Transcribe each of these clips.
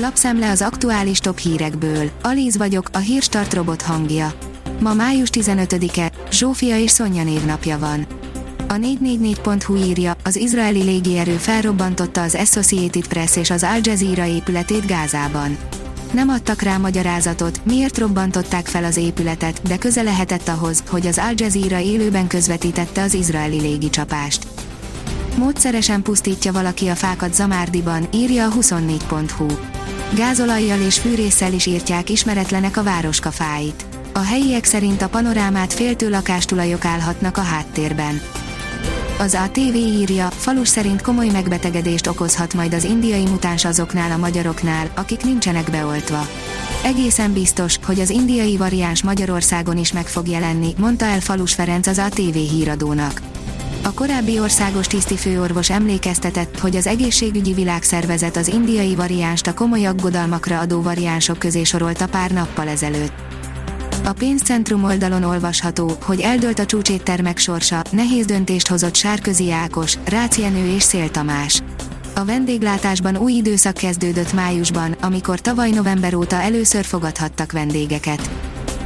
Lapszemle az aktuális top hírekből. Alíz vagyok, a hírstart robot hangja. Ma május 15-e, Zsófia és Szonya névnapja van. A 444.hu írja, az izraeli légierő felrobbantotta az Associated Press és az Al Jazeera épületét Gázában. Nem adtak rá magyarázatot, miért robbantották fel az épületet, de köze lehetett ahhoz, hogy az Al Jazeera élőben közvetítette az izraeli légicsapást. Módszeresen pusztítja valaki a fákat Zamárdiban, írja a 24.hu. Gázolajjal és fűrészsel is írtják ismeretlenek a városka fáit. A helyiek szerint a panorámát féltő lakástulajok állhatnak a háttérben. Az ATV írja, falus szerint komoly megbetegedést okozhat majd az indiai mutáns azoknál a magyaroknál, akik nincsenek beoltva. Egészen biztos, hogy az indiai variáns Magyarországon is meg fog jelenni, mondta el Falus Ferenc az ATV híradónak. A korábbi országos tisztifőorvos emlékeztetett, hogy az egészségügyi világszervezet az indiai variánst a komoly aggodalmakra adó variánsok közé sorolta pár nappal ezelőtt. A pénzcentrum oldalon olvasható, hogy eldölt a csúcséttermek sorsa, nehéz döntést hozott Sárközi Ákos, Rácz Jenő és Szél Tamás. A vendéglátásban új időszak kezdődött májusban, amikor tavaly november óta először fogadhattak vendégeket.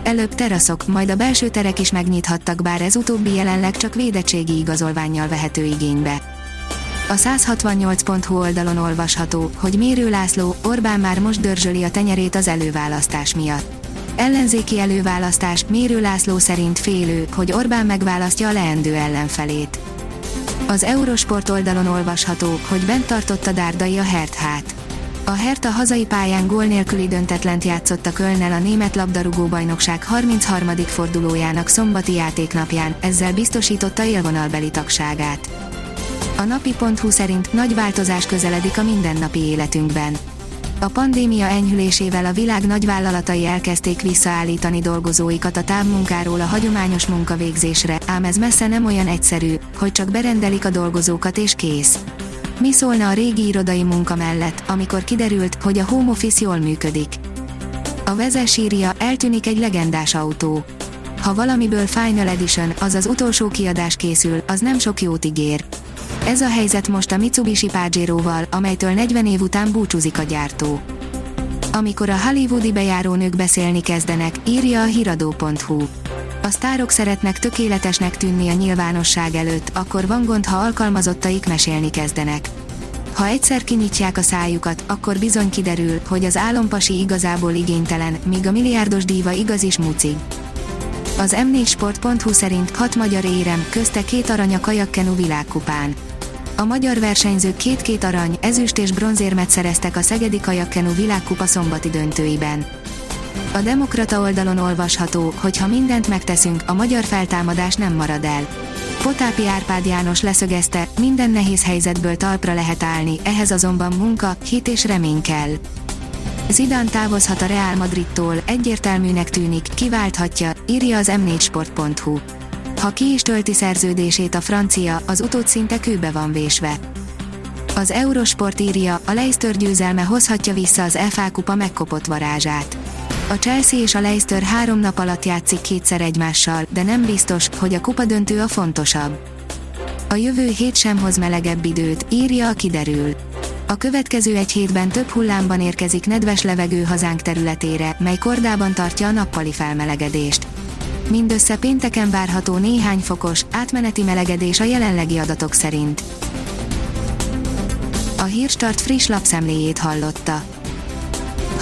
Előbb teraszok, majd a belső terek is megnyithattak, bár ez utóbbi jelenleg csak védettségi igazolványjal vehető igénybe. A 168.hu oldalon olvasható, hogy Mérő László, Orbán már most dörzsöli a tenyerét az előválasztás miatt. Ellenzéki előválasztás, Mérő László szerint félő, hogy Orbán megválasztja a leendő ellenfelét. Az Eurosport oldalon olvasható, hogy bent tartotta Dárdai a Herthát. A Hertha hazai pályán gól nélküli döntetlent játszott a Kölnnel a német labdarúgó bajnokság 33. fordulójának szombati játéknapján, ezzel biztosította élvonalbeli tagságát. A napi.hu szerint nagy változás közeledik a mindennapi életünkben. A pandémia enyhülésével a világ nagyvállalatai elkezdték visszaállítani dolgozóikat a távmunkáról a hagyományos munkavégzésre, ám ez messze nem olyan egyszerű, hogy csak berendelik a dolgozókat és kész. Mi szólna a régi irodai munka mellett, amikor kiderült, hogy a home office jól működik? A vezes írja, eltűnik egy legendás autó. Ha valamiből Final Edition, az utolsó kiadás készül, az nem sok jót ígér. Ez a helyzet most a Mitsubishi Pajero-val, amelytől 40 év után búcsúzik a gyártó. Amikor a hollywoodi bejárónők beszélni kezdenek, írja a hiradó.hu. A sztárok szeretnek tökéletesnek tűnni a nyilvánosság előtt, akkor van gond, ha alkalmazottaik mesélni kezdenek. Ha egyszer kinyitják a szájukat, akkor bizony kiderül, hogy az álompasi igazából igénytelen, míg a milliárdos díva igaz is mucig. Az m4sport.hu szerint hat magyar érem, közte két arany a kajakkenu világkupán. A magyar versenyzők két-két arany, ezüst és bronzérmet szereztek a Szegedi Kajakkenu világkupa szombati döntőiben. A Demokrata oldalon olvasható, hogy ha mindent megteszünk, a magyar feltámadás nem marad el. Potápi Árpád János leszögezte, minden nehéz helyzetből talpra lehet állni, ehhez azonban munka, hit és remény kell. Zidane távozhat a Real Madridtól, egyértelműnek tűnik, kiválthatja, írja az m4sport.hu. Ha ki is tölti szerződését a francia, az utód szinte kőbe van vésve. Az Eurosport írja, a Leicester győzelme hozhatja vissza az FA kupa megkopott varázsát. A Chelsea és a Leicester három nap alatt játszik kétszer egymással, de nem biztos, hogy a kupa döntő a fontosabb. A jövő hét sem hoz melegebb időt, írja a kiderül. A következő egy hétben több hullámban érkezik nedves levegő hazánk területére, mely kordában tartja a nappali felmelegedést. Mindössze pénteken várható néhány fokos, átmeneti melegedés a jelenlegi adatok szerint. A Hírstart friss lapszemléjét hallotta.